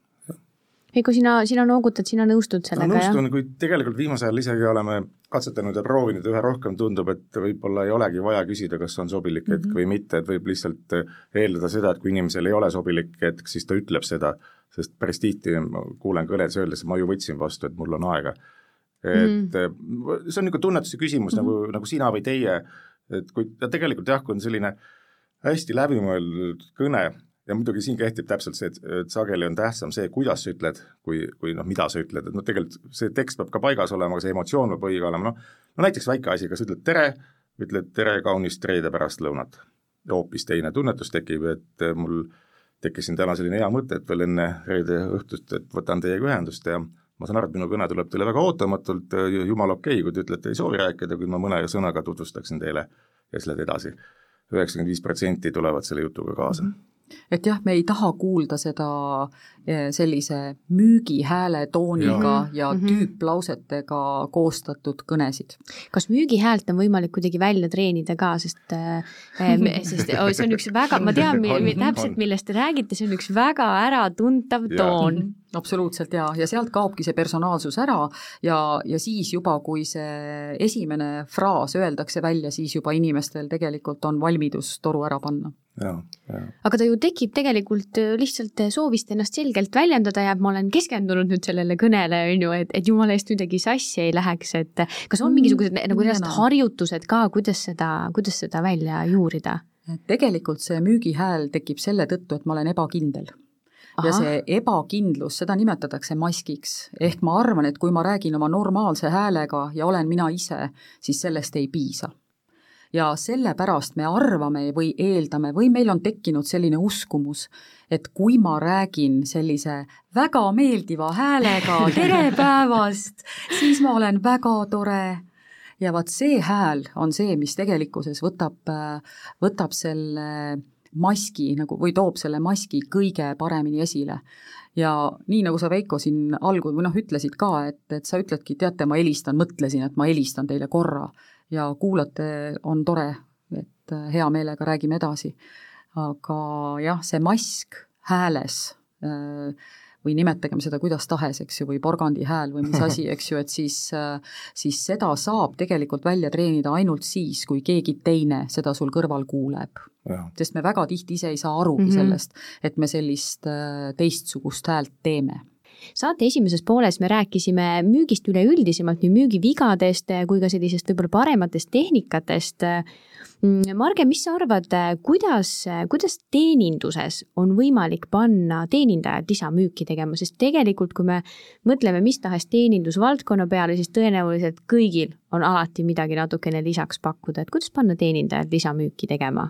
Heiko, sina, sina noogutad, sina nõustud sellega, jah? nõustun, kuid tegelikult viimasel ajal isegi oleme katsetanud ja proovinud, üha rohkem tundub, et võib-olla ei olegi vaja küsida, kas on sobilik hetk mm -hmm. või mitte, et võib lihtsalt eeldada seda, et kui inimesel ei ole sobilik hetk, siis ta ütleb seda sest päris tihti ma kuulen kõnedes öeldes, ma ju võtsin vastu, et mul on aega. et mm -hmm. see on niisugune tunnetuse küsimus mm -hmm. nagu, nagu sina või teie, et kui ja tegelikult jah, kui on selline hästi läbimõeldud kõne, ja muidugi siin kehtib täpselt see, et, sageli on tähtsam see, kuidas sa ütled, kui, kui noh, mida sa ütled, et noh, tegelikult see tekst peab ka paigas olema, aga see emotsioon peab õige olema, noh, no näiteks väike asi, kas ütled tere, ütled tere kaunist reede pärastlõunat. hoopis teine tunnetus tekib, et mul tekkis siin täna selline hea mõte, et veel enne reede õhtust, et võtan teiega ühendust ja ma saan aru, et minu kõne tuleb teile väga ootamatult, jumala okei okay,, kui te ütlete, ei soovi rääkida, kuid ma mõne sõnaga tutvustaksin teile ja siis lähed edasi. üheksakümmend viis protsenti tulevad selle jutuga kaasa mm. -hmm et jah, me ei taha kuulda seda eh, sellise müügihääle tooniga ja, ja mm -hmm. tüüplausetega koostatud kõnesid. kas müügihäält on võimalik kuidagi välja treenida ka, sest äh, sest oh, see on üks väga, ma tean täpselt, millest te räägite, see on üks väga äratuntav toon. Absoluutselt jaa, ja sealt kaobki see personaalsus ära. Ja, ja siis juba, kui see esimene fraas öeldakse välja, siis juba inimestel tegelikult on valmidus toru ära panna aga ta ju tekib tegelikult äh, lihtsalt äh, soovist ennast selgelt väljendada ja ma olen keskendunud nüüd sellele kõnele, on ju, et, et jumala eest midagi sassi ei läheks, et äh, kas on mm, mingisugused mm, nagu reaalsed harjutused ka, kuidas seda, kuidas seda välja juurida? tegelikult see müügihääl tekib selle tõttu, et ma olen ebakindel Aha. ja see ebakindlus, seda nimetatakse maskiks. ehk ma arvan, et kui ma räägin oma normaalse häälega ja olen mina ise, siis sellest ei piisa ja sellepärast me arvame või eeldame või meil on tekkinud selline uskumus, et kui ma räägin sellise väga meeldiva häälega [laughs] tere päevast, siis ma olen väga tore. Ja vaat see hääl on see, mis tegelikkuses võtab, võtab selle maski nagu või toob selle maski kõige paremini esile. ja nii, nagu sa, Veiko, siin algul või noh, ütlesid ka, et, et sa ütledki, teate, ma helistan, mõtlesin, et ma helistan teile korra ja kuulate, on tore, et äh, hea meelega räägime edasi. aga jah, see mask hääles äh, või nimetagem seda kuidas tahes, eks ju, või porgandi hääl või mis [laughs] asi, eks ju, et siis, äh, siis seda saab tegelikult välja treenida ainult siis, kui keegi teine seda sul kõrval kuuleb. sest me väga tihti ise ei saa arugi mm -hmm. sellest, et me sellist teistsugust häält teeme saate esimeses pooles me rääkisime müügist üleüldisemalt, nii müügivigadest kui ka sellisest võib-olla parematest tehnikatest. Mm, Marge, mis sa arvad, kuidas, kuidas teeninduses on võimalik panna teenindajad lisamüüki tegema, sest tegelikult, kui me mõtleme mis tahes teenindusvaldkonna peale, siis tõenäoliselt kõigil on alati midagi natukene lisaks pakkuda, et kuidas panna teenindajad lisamüüki tegema?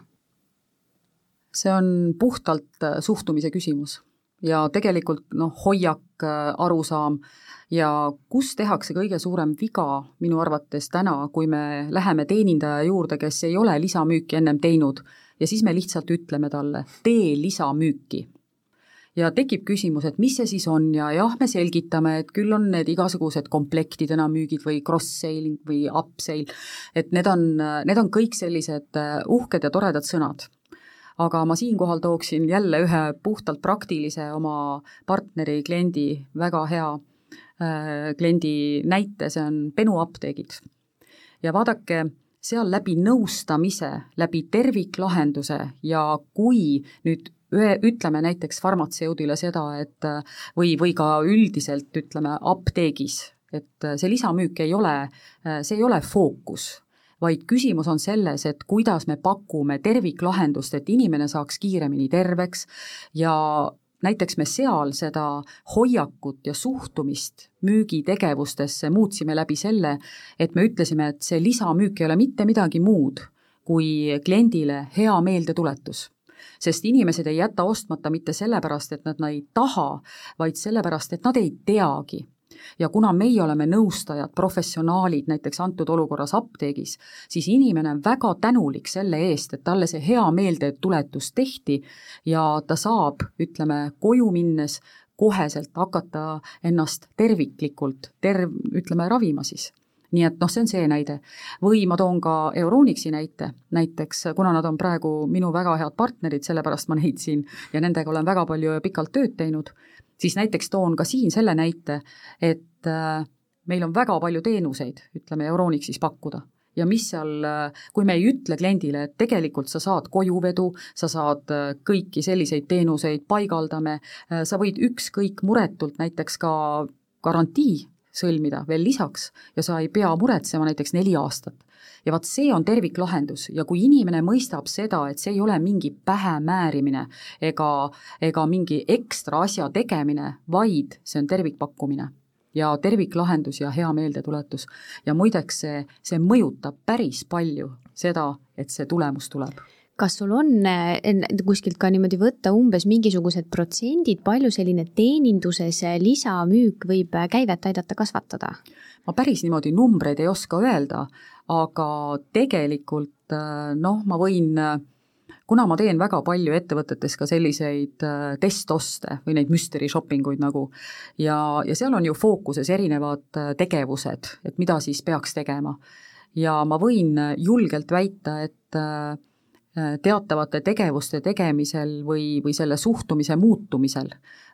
see on puhtalt suhtumise küsimus ja tegelikult noh, hoiak, äh, arusaam. Ja kus tehakse kõige suurem viga minu arvates täna, kui me läheme teenindaja juurde, kes ei ole lisamüüki ennem teinud? Ja siis me lihtsalt ütleme talle, tee lisamüüki. Ja tekib küsimus, et mis see siis on? Ja jah, me selgitame, et küll on need igasugused komplektidena müügid või cross-selling või up-sale, et need on, need on kõik sellised äh, uhked ja toredad sõnad aga ma siinkohal tooksin jälle ühe puhtalt praktilise oma partneri, kliendi, väga hea äh, kliendi näite, see on Benu apteegid. ja vaadake, seal läbi nõustamise, läbi terviklahenduse ja kui nüüd ühe, ütleme näiteks farmatseudile seda, et või, või ka üldiselt ütleme apteegis, et see lisamüük ei ole, see ei ole fookus vaid küsimus on selles, et kuidas me pakume terviklahendust, et inimene saaks kiiremini terveks ja näiteks me seal seda hoiakut ja suhtumist müügitegevustesse muutsime läbi selle, et me ütlesime, et see lisamüük ei ole mitte midagi muud kui kliendile hea meeldetuletus. Sest inimesed ei jäta ostmata mitte sellepärast, et nad, ei taha, vaid sellepärast, et nad ei teagi, ja kuna meie oleme nõustajad, professionaalid näiteks antud olukorras apteegis, siis inimene on väga tänulik selle eest, et talle see hea meeldetuletus tehti ja ta saab, ütleme, koju minnes koheselt hakata ennast terviklikult terv-, ütleme, ravima siis nii et noh, see on see näide. või ma toon ka Euronixi näite, näiteks kuna nad on praegu minu väga head partnerid, sellepärast ma neid siin ja nendega olen väga palju ja pikalt tööd teinud, siis näiteks toon ka siin selle näite, et äh, meil on väga palju teenuseid, ütleme Euronixis pakkuda ja mis seal, kui me ei ütle kliendile, et tegelikult sa saad kojuvedu, sa saad kõiki selliseid teenuseid, paigaldame, sa võid ükskõik muretult näiteks ka garantii sõlmida veel lisaks ja sa ei pea muretsema näiteks neli aastat. Ja vot see on terviklahendus ja kui inimene mõistab seda, et see ei ole mingi pähemäärimine ega, ega mingi ekstra asja tegemine, vaid see on tervikpakkumine ja terviklahendus ja hea meeldetuletus. ja muideks see, see mõjutab päris palju seda, et see tulemus tuleb kas sul on kuskilt ka niimoodi võtta umbes mingisugused protsendid, palju selline teeninduses lisamüük võib käivet aidata kasvatada? ma päris niimoodi numbreid ei oska öelda, aga tegelikult noh, ma võin kuna ma teen väga palju ettevõtetes ka selliseid testoste või neid mystery shopping uid nagu ja, ja seal on ju fookuses erinevad tegevused, et mida siis peaks tegema. ja ma võin julgelt väita, et teatavate tegevuste tegemisel või, või selle suhtumise muutumisel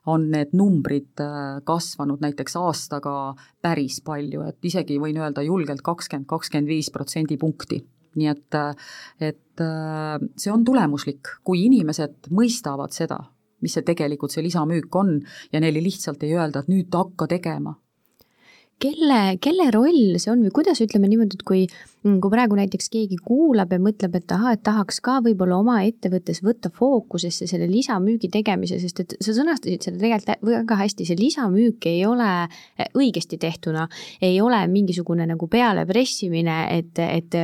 on need numbrid äh, kasvanud näiteks aastaga päris palju, et isegi võin öelda julgelt kakskümmend, kakskümmend viis protsendipunkti. nii et, äh, et see on tulemuslik, kui inimesed mõistavad seda, mis see tegelikult see lisamüük on ja neile lihtsalt ei öelda, et nüüd hakka tegema kelle, kelle roll see on või kuidas ütleme niimoodi, et kui, kui praegu näiteks keegi kuulab ja mõtleb, et ahah, et tahaks ka võib-olla oma ettevõttes võtta fookusesse selle lisamüügi tegemise, sest et sa sõnastasid selle tegelikult väga hästi, see lisamüük ei ole eh, õigesti tehtuna, ei ole mingisugune nagu pealepressimine, et, et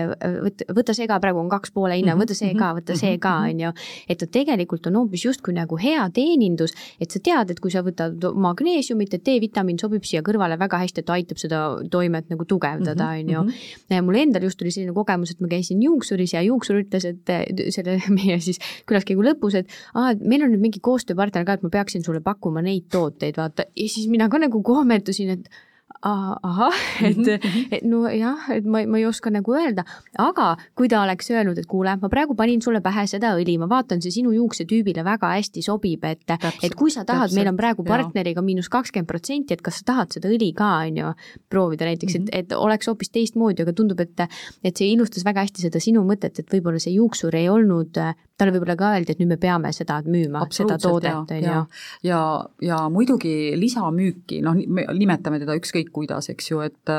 võta, võta see ka, praegu on kaks poole hinna, võta see ka, võta see ka, [laughs] mhm. on ju. et ta tegelikult on hoopis justkui nagu hea teenindus, et sa tead, et kui sa võtad magneesiumit, et D-vitamiin sobib siia kõrvale väga hästi, et aitab seda toimet nagu tugevdada, mhm, on ju. Mhm. mul endal just tuli selline kogemus, et ma käisin juuksuris ja juuksur ütles, et selle [laughs] meie siis külaskäigu lõpus, et aa, et meil on nüüd mingi koostööpartner ka, et ma peaksin sulle pakkuma neid tooteid, vaata, ja siis mina ka nagu kohmetusin, et ahah, et, mhm, et nojah, et ma, ma ei oska nagu öelda, aga kui ta oleks öelnud, et kuule, ma praegu panin sulle pähe seda õli, ma vaatan, see sinu juuksetüübile väga hästi sobib, et, et kui sa tahad, meil on praegu partneriga miinus kakskümmend protsenti, et kas sa tahad seda õli ka, on ju, proovida näiteks, et, mhm. et oleks hoopis teistmoodi, aga tundub, et, et see ilustas väga hästi seda sinu mõtet, et võib-olla see juuksur ei olnud talle võib-olla ka öeldi, et nüüd me peame seda müüma, seda toodet, on ju. ja, ja muidugi lisamüüki, noh, me nimetame teda ükskõik kuidas, eks ju, et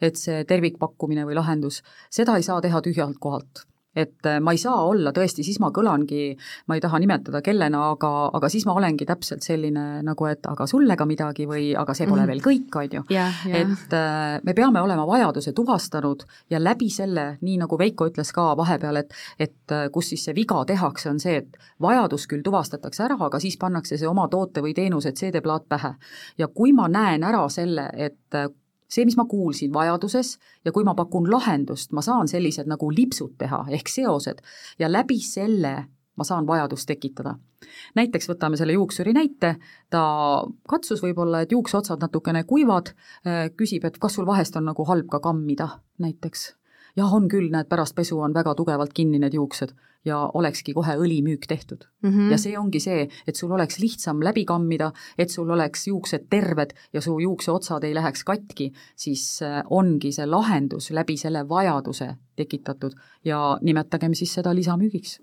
et see tervikpakkumine või lahendus, seda ei saa teha tühjalt kohalt et äh, ma ei saa olla tõesti, siis ma kõlangi, ma ei taha nimetada kellena, aga, aga siis ma olengi täpselt selline nagu, et aga sulle ka midagi või aga see pole mm. veel kõik, on ju. et äh, me peame olema vajaduse tuvastanud ja läbi selle, nii nagu Veiko ütles ka vahepeal, et et äh, kus siis see viga tehakse, on see, et vajadus küll tuvastatakse ära, aga siis pannakse see oma toote või teenuse CD-plaat pähe. ja kui ma näen ära selle, et see, mis ma kuulsin vajaduses ja kui ma pakun lahendust, ma saan sellised nagu lipsud teha ehk seosed ja läbi selle ma saan vajadust tekitada. näiteks võtame selle juuksuri näite, ta katsus võib-olla, et juukseotsad natukene kuivad, küsib, et kas sul vahest on nagu halb ka kammida näiteks. Jah, on küll, näed, pärast pesu on väga tugevalt kinni need juuksed ja olekski kohe õlimüük tehtud mm. -hmm. ja see ongi see, et sul oleks lihtsam läbi kammida, et sul oleks juuksed terved ja su juukseotsad ei läheks katki, siis äh, ongi see lahendus läbi selle vajaduse tekitatud ja nimetagem siis seda lisamüügiks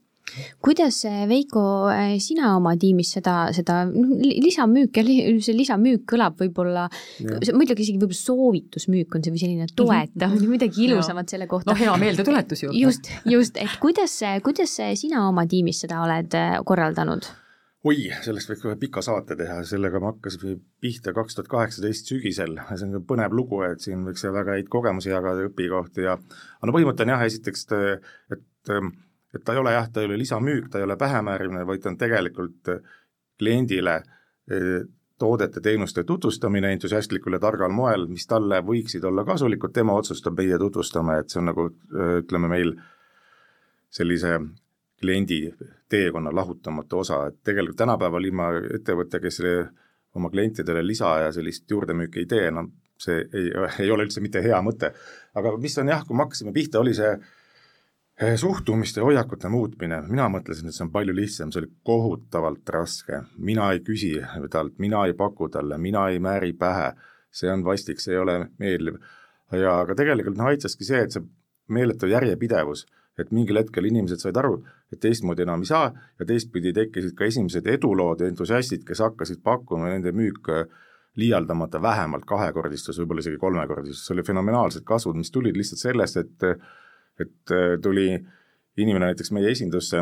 kuidas, äh, Veiko, äh, sina oma tiimis seda, seda noh, lisamüük ja see lisamüük kõlab võib-olla, ütleks isegi võib-olla soovitusmüük on see või selline mhm. toetav või midagi ilusamat selle kohta. no hea meeldetuletus ju. just, just, et kuidas, kuidas sina oma tiimis seda oled äh, korraldanud? oi, sellest võiks kohe pika saate teha, sellega me hakkasime pihta kaks tuhat kaheksateist sügisel, see on põnev lugu, et siin võiks väga häid kogemusi jagada ja õpikohti ja aga no põhimõte on jah, esiteks, et, et et ta ei ole jah, ta ei ole lisamüük, ta ei ole pähemäärimine, vaid ta on tegelikult äh, kliendile äh, toodete-teenuste tutvustamine entusiastlikul ja targal moel, mis talle võiksid olla kasulikud, tema otsustab, meie tutvustame, et see on nagu äh, ütleme meil sellise kliendi teekonna lahutamatu osa, et tegelikult tänapäeval ilma ettevõte, kes oma klientidele lisa ja sellist juurdemüüki ei tee, no see ei, ei ole üldse mitte hea mõte. aga mis on jah, kui me hakkasime pihta, oli see äh, suhtumiste ja hoiakute muutmine, mina mõtlesin, et see on palju lihtsam, see oli kohutavalt raske. mina ei küsi talt, mina ei paku talle, mina ei määri pähe, see on vastik, see ei ole meeldiv. ja aga tegelikult noh, aitaski see, et sa meeletu järjepidevus, et mingil hetkel inimesed said aru, et teistmoodi enam ei saa ja teistpidi tekkisid ka esimesed edulood ja entusiastid, kes hakkasid pakkuma nende müük liialdamata vähemalt kahekordistus, võib-olla isegi kolmekordistus, see oli fenomenaalsed kasvud, mis tulid lihtsalt sellest, et et tuli inimene näiteks meie esindusse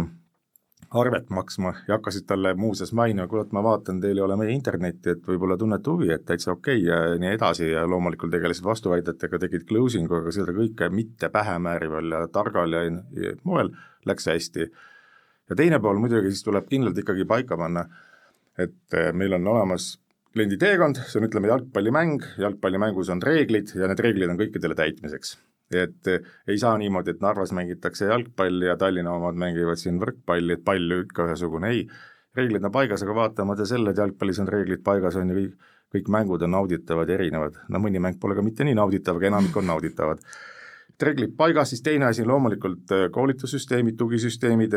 arvet maksma ja hakkasid talle muuseas mainima, kuule, et ma vaatan, teil ei ole meie internetti, et võib-olla tunnete huvi, et täitsa okei okay, ja nii edasi. Ja loomulikult tegelesid vastuväidetega, tegid closing'u, aga seda kõike mitte pähemäärival ja targal ja, ja moel läks hästi. ja teine pool muidugi siis tuleb kindlalt ikkagi paika panna, et eh, meil on olemas kliendi teekond, see on ütleme jalgpallimäng, jalgpallimängus on reeglid ja need reeglid on kõikidele täitmiseks et eh, ei saa niimoodi, et Narvas mängitakse jalgpalli ja Tallinna omad mängivad siin võrkpalli, et pall ikka ühesugune, ei, reeglid on paigas, aga vaatamata sellele, et jalgpallis on reeglid paigas, on ju kõik, kõik mängud on nauditavad ja erinevad, no mõni mäng pole ka mitte nii nauditav, aga enamik on nauditavad. et reeglid paigas, siis teine asi loomulikult eh, koolitussüsteemid, tugisüsteemid,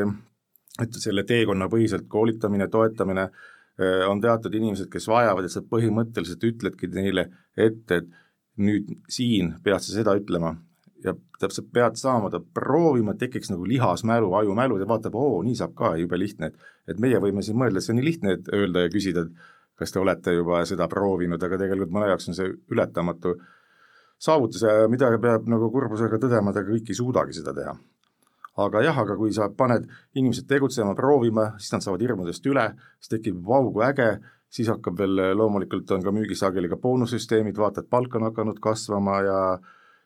et selle teekonnapõhiselt koolitamine, toetamine, eh, on teatud inimesed, kes vajavad, et sa põhimõtteliselt ütledki neile ette, et nüüd siin pead sa seda ütlema, ja täpselt pead saama ta proovima, tekiks nagu lihasmälu, ajumälu, ta vaatab, oo, nii saab ka, jube lihtne, et et meie võime siin mõelda, et see on nii lihtne, et öelda ja küsida, et kas te olete juba seda proovinud, aga tegelikult mõne jaoks on see ületamatu saavutus ja midagi peab nagu kurbusega tõdema, ega kõik ei suudagi seda teha. aga jah, aga kui sa paned inimesed tegutsema, proovima, siis nad saavad hirmudest üle, siis tekib vau, kui äge, siis hakkab veel, loomulikult on ka müügis sageli ka boonussüsteemid, vaata, et palk on hakanud kasvama ja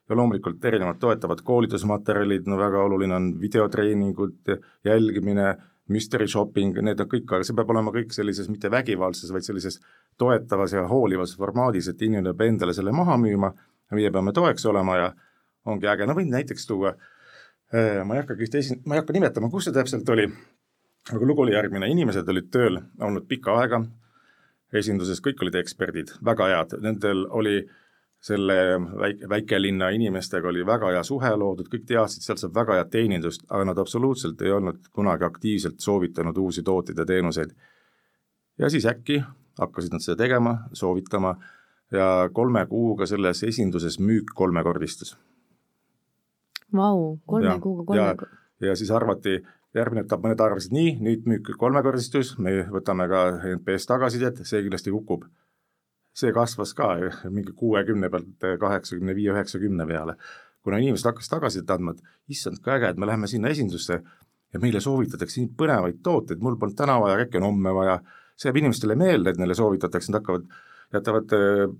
ja loomulikult erinevad toetavad koolitusmaterjalid, no väga oluline on videotreeningud, jälgimine, mystery shopping, need on kõik, aga see peab olema kõik sellises mitte vägivaldses, vaid sellises toetavas ja hoolivas formaadis, et inimene peab endale selle maha müüma, meie peame toeks olema ja ongi äge, no võin näiteks tuua, äh, ma ei hakkagi ühte esi-, ma ei hakka nimetama, kus see täpselt oli, aga lugu oli järgmine, inimesed olid tööl olnud pikka aega, esinduses kõik olid eksperdid, väga head, nendel oli äh, selle väike, väikelinna inimestega oli väga hea suhe loodud, kõik teadsid, sealt saab väga head teenindust, aga nad absoluutselt ei olnud kunagi aktiivselt soovitanud uusi tooteid ja teenuseid. ja siis äkki hakkasid nad seda tegema, soovitama ja kolme kuuga selles esinduses müük kolmekordistus. Vau, kolme ja, kuuga kolme ja, ja siis arvati, järgmine etapp, mõned arvasid nii, nüüd müük kolmekordistus, me võtame ka NPS tagasisidet, see kindlasti kukub see kasvas ka mingi kuuekümne pealt kaheksakümne viie, üheksakümne peale. kuna inimesed hakkasid tagasisidet andma, et issand, kui äge, et me läheme sinna esindusse ja meile soovitatakse nii põnevaid tooteid, mul polnud täna vaja, äkki on homme vaja, see jääb inimestele meelde, et neile soovitatakse, nad hakkavad, jätavad,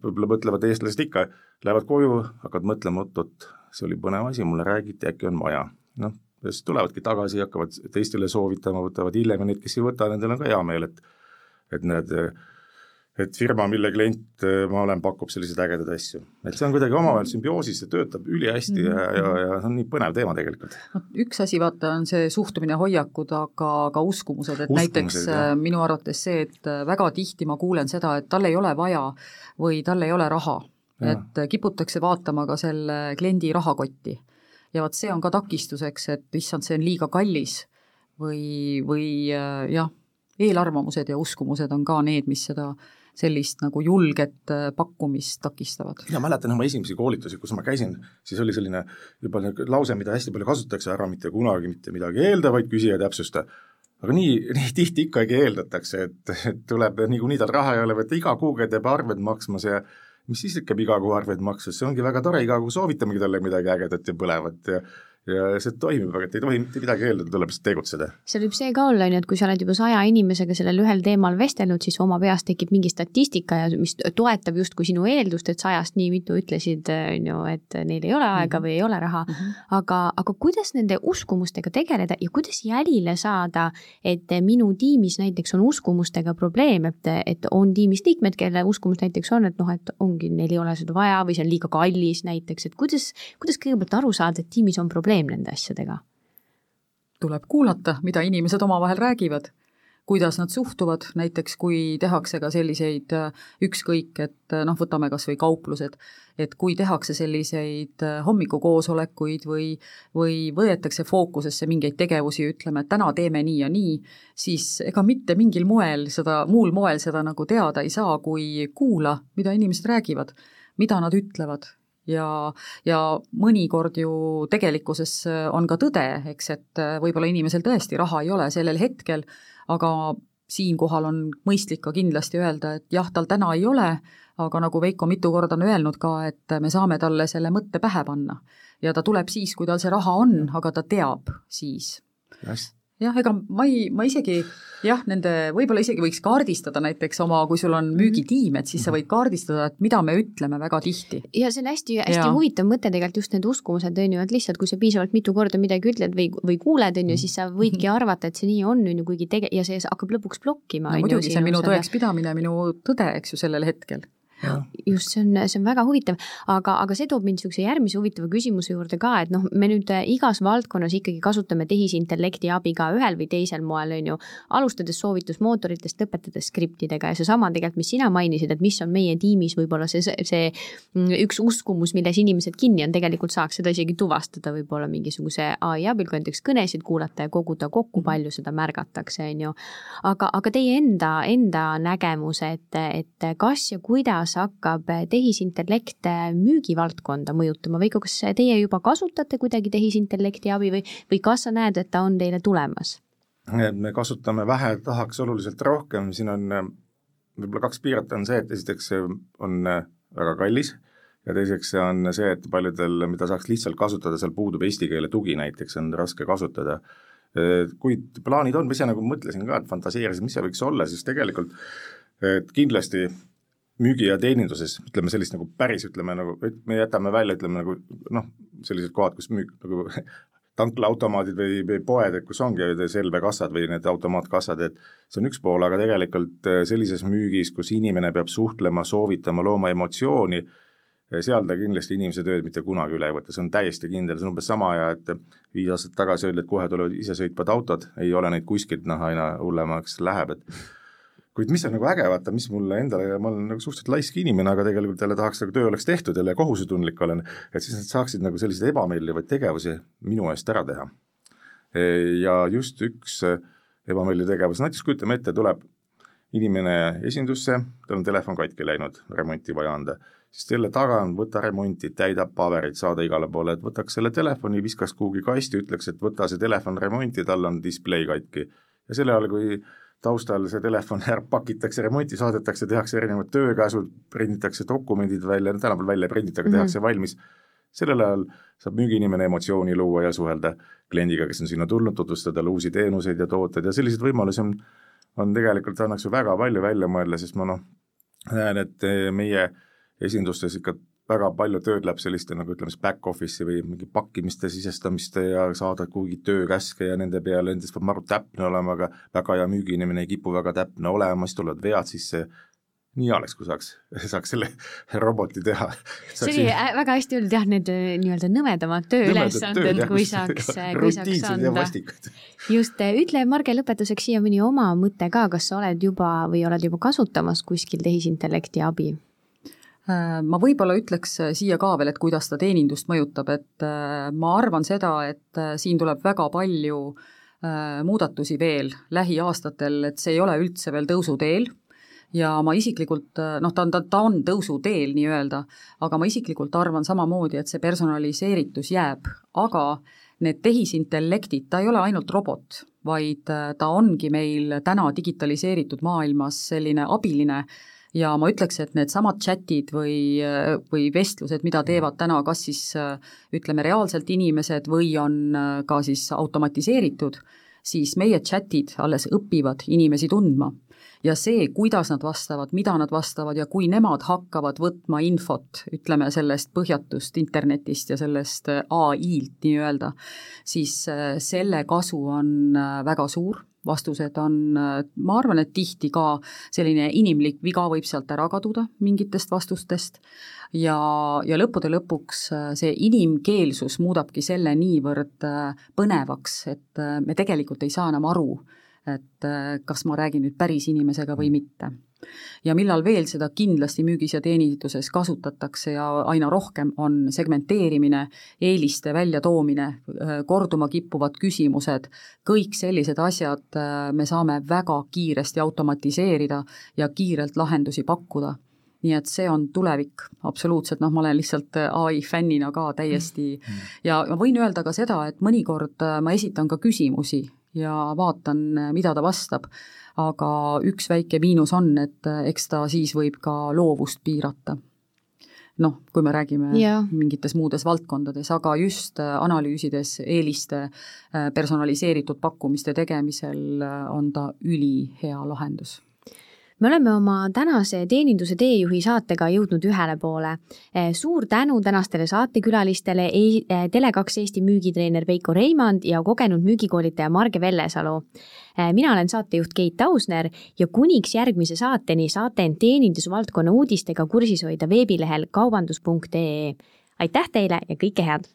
võib-olla mõtlevad eestlased ikka, lähevad koju, hakkavad mõtlema, oot-oot, see oli põnev asi, mulle räägiti, äkki on vaja. noh, siis tulevadki tagasi, hakkavad teistele soovitama, võtavad hiljem ja need, kes ei võta, nendel on ka hea meel, et et need et firma, mille klient äh, ma olen, pakub selliseid ägedaid asju. et see on kuidagi omavahel sümbioosis, see töötab ülihästi mm ja, ja, ja see on nii põnev teema tegelikult. noh, üks asi vaata on see suhtumine, hoiakud, aga ka uskumused, et uskumused, näiteks jah. Äh, minu arvates see, et äh, väga tihti ma kuulen seda, et tal ei ole vaja või tal ei ole raha, et kiputakse vaatama ka selle kliendi rahakotti. ja vot see on ka takistuseks, et issand, see on liiga kallis või, või jah, eelarvamused ja uskumused on ka need, mis seda sellist nagu julget äh, pakkumist takistavad. mina mäletan oma esimesi koolitusi, kus ma käisin, siis oli selline juba niisugune lause, mida hästi palju kasutatakse, ära mitte kunagi mitte midagi eelda, vaid küsi ja täpsusta. aga nii, nii tihti ikkagi eeldatakse, et, et tuleb niikuinii tal raha ei ole, võtta iga kuu käib arved maksmas ja mis siis ikka iga kuu arveid maksmas, see ongi väga tore, iga kuu soovitamegi talle midagi ägedat ja põlevat ja ja see toimib, aga et ei tohi mitte midagi eeldada, tuleb lihtsalt tegutseda. seal võib see ka olla, on ju, et kui sa oled juba saja inimesega sellel ühel teemal vestelnud, siis oma peas tekib mingi statistika ja mis toetab justkui sinu eeldust, et sajast nii mitu ütlesid, on ju, et neil ei ole aega või ei ole raha mm. -hmm. aga, aga kuidas nende uskumustega tegeleda ja kuidas jälile saada, et minu tiimis näiteks on uskumustega probleem, et, et on tiimis liikmed, kelle uskumus näiteks on, et noh, et ongi, neil ei ole seda vaja või see on liiga kallis näiteks, et kuidas, kuidas kõigepealt aru saada, et tiimis on probleem probleem nende asjadega? tuleb kuulata, mida inimesed omavahel räägivad, kuidas nad suhtuvad, näiteks kui tehakse ka selliseid ükskõik, et noh, võtame kas või kauplused, et kui tehakse selliseid äh, hommikukoosolekuid või, või võetakse fookusesse mingeid tegevusi, ütleme, et täna teeme nii ja nii, siis ega mitte mingil moel seda, muul moel seda nagu teada ei saa, kui kuula, mida inimesed räägivad, mida nad ütlevad ja, ja mõnikord ju tegelikkuses on ka tõde, eks, et võib-olla inimesel tõesti raha ei ole sellel hetkel, aga siinkohal on mõistlik ka kindlasti öelda, et jah, tal täna ei ole, aga nagu Veiko mitu korda on öelnud ka, et me saame talle selle mõtte pähe panna. ja ta tuleb siis, kui tal see raha on, aga ta teab siis. Jah, ega ma ei, ma isegi jah, nende, võib-olla isegi võiks kaardistada näiteks oma, kui sul on müügitiim, et siis sa võid kaardistada, et mida me ütleme väga tihti. ja see on hästi, hästi ja. huvitav mõte tegelikult just need uskumused, on ju, et lihtsalt kui sa piisavalt mitu korda midagi ütled või, või kuuled, on ju, siis sa võidki mhm. arvata, et see nii on, on ju, kuigi tege-, ja see hakkab lõpuks blokkima. no muidugi, see on minu tõekspidamine, minu tõde, eks ju, sellel hetkel just, see on, see on väga huvitav, aga, aga see toob mind niisuguse järgmise huvitava küsimuse juurde ka, et noh, me nüüd äh, igas valdkonnas ikkagi kasutame tehisintellekti abi ka ühel või teisel moel, on ju, alustades soovitusmootoritest, lõpetades skriptidega ja seesama tegelikult, mis sina mainisid, et mis on meie tiimis võib-olla see, see mm, üks uskumus, milles inimesed kinni on, tegelikult saaks seda isegi tuvastada võib-olla mingisuguse ai abil, kui näiteks kõnesid kuulata ja koguda kokku, palju seda märgatakse, on ju. aga, aga teie enda, enda nägemus, et, et kas ja kuidas kuidas hakkab tehisintellekt müügivaldkonda mõjutama või kas teie juba kasutate kuidagi tehisintellekti abi või, või kas sa näed, et ta on teile tulemas? me kasutame vähe, tahaks oluliselt rohkem, siin on võib-olla kaks piirat on see, et esiteks see on väga kallis ja teiseks see on see, et paljudel, mida saaks lihtsalt kasutada, seal puudub eesti keele tugi näiteks, on raske kasutada. kuid plaanid on, ma ise nagu mõtlesin ka, et fantaseerisin, mis see võiks olla, siis tegelikult et kindlasti müügi ja teeninduses, ütleme sellist nagu päris, ütleme nagu, me jätame välja, ütleme nagu noh, sellised kohad, kus müük nagu [laughs] tanklaautomaadid või, või poed, et kus ongi Selve kassad või need automaatkassad, et see on üks pool, aga tegelikult äh, sellises müügis, kus inimene peab suhtlema, soovitama, looma emotsiooni, äh, seal ta kindlasti inimese tööd mitte kunagi üle ei võta, see on täiesti kindel, see on umbes sama ja et viis aastat tagasi öeldi, et kohe tulevad isesõitvad autod, ei ole neid kuskilt, noh, aina hullemaks läheb, et kuid mis on nagu äge, vaata, mis mulle endale, ma olen nagu suhteliselt laisk inimene, aga tegelikult jälle tahaks nagu töö oleks tehtud jälle kohusetundlik olen, et siis nad saaksid nagu selliseid ebameeldivaid tegevusi minu eest ära teha. E, ja just üks ebameeldiv tegevus, näiteks kujutame ette, tuleb inimene esindusse, tal on telefon katki läinud, remonti vaja anda, siis selle taga on võta remonti, täidab pabereid, saada igale poole, et võtaks selle telefoni, viskaks kuhugi kasti, ütleks, et võta see telefon remonti, tal on display katki. ja selle ajal, kui taustal see telefon pakitakse, remonti saadetakse, tehakse erinevad töökäsud, prinditakse dokumendid välja, tänapäeval välja ei prindita, aga tehakse mm -hmm. valmis. sellel ajal saab müügiinimene emotsiooni luua ja suhelda kliendiga, kes on sinna tulnud, tutvustada talle uusi teenuseid ja tooteid ja selliseid võimalusi on, on tegelikult, annaks ju väga palju välja mõelda, sest ma noh, näen, et meie esindustes ikka väga palju tööd läheb selliste nagu ütleme siis back office'i või mingi pakkimiste sisestamiste ja saada kuhugi töökäske ja nende peale, nendest peab maru täpne olema, aga väga hea müügiinimene ei kipu väga täpne olema, siis tulevad vead sisse nii hea oleks, kui saaks, [laughs] saaks selle roboti teha. see oli väga hästi öeldud jah, need äh, nii-öelda nõmedamad tööülesanded, kui saaks, [laughs] äh, kui saaks anda. just, äh, ütle Marge lõpetuseks siia mõni oma mõte ka, kas sa oled juba või oled juba kasutamas kuskil tehisintellekti abi? Äh, ma võib-olla ütleks äh, siia ka veel, et kuidas ta teenindust mõjutab, et äh, ma arvan seda, et siin tuleb väga palju muudatusi veel lähiaastatel, et see ei ole üldse veel tõusuteel. Ja ma isiklikult noh, ta on, ta, ta on tõusuteel nii-öelda, aga ma isiklikult arvan samamoodi, et see personaliseeritus jääb, aga need tehisintellektid, ta ei ole ainult robot, vaid ta ongi meil täna digitaliseeritud maailmas selline abiline äh, ja ma ütleks, et needsamad chatid või, või vestlused, mida teevad täna kas siis ütleme, reaalselt inimesed või on ka siis automatiseeritud, siis meie chatid alles õpivad inimesi tundma. ja see, kuidas nad vastavad, mida nad vastavad ja kui nemad hakkavad võtma infot, ütleme sellest põhjatust internetist ja sellest ai-lt nii-öelda, siis selle kasu on väga suur vastused on, ma arvan, et tihti ka selline inimlik viga võib sealt ära kaduda mingitest vastustest. Ja, ja lõppude lõpuks äh, see inimkeelsus muudabki selle niivõrd äh, põnevaks, et äh, me tegelikult ei saa enam aru, et kas ma räägin nüüd päris inimesega või mitte. Ja millal veel seda kindlasti müügis ja teeninduses kasutatakse ja aina rohkem, on segmenteerimine, eeliste väljatoomine, korduma kippuvad küsimused, kõik sellised asjad me saame väga kiiresti automatiseerida ja kiirelt lahendusi pakkuda. Nii et see on tulevik, absoluutselt, noh, ma olen lihtsalt ai fännina ka täiesti mm. ja ma võin öelda ka seda, et mõnikord ma esitan ka küsimusi ja vaatan, mida ta vastab, aga üks väike miinus on, et eks ta siis võib ka loovust piirata. Noh, kui me räägime ja. mingites muudes valdkondades, aga just analüüsides eeliste personaliseeritud pakkumiste tegemisel on ta ülihea lahendus me oleme oma tänase teeninduse teejuhi saatega jõudnud ühele poole. Eh, suur tänu tänastele saatekülalistele, eh, Tele2 Eesti müügitreener Veiko Reimand ja kogenud müügikoolitaja Marge Vellesalu. Eh, mina olen saatejuht Keit Ausner ja kuniks järgmise saateni saate end teenindusvaldkonna uudistega kursis hoida veebilehel kaubandus.ee. aitäh teile ja kõike head!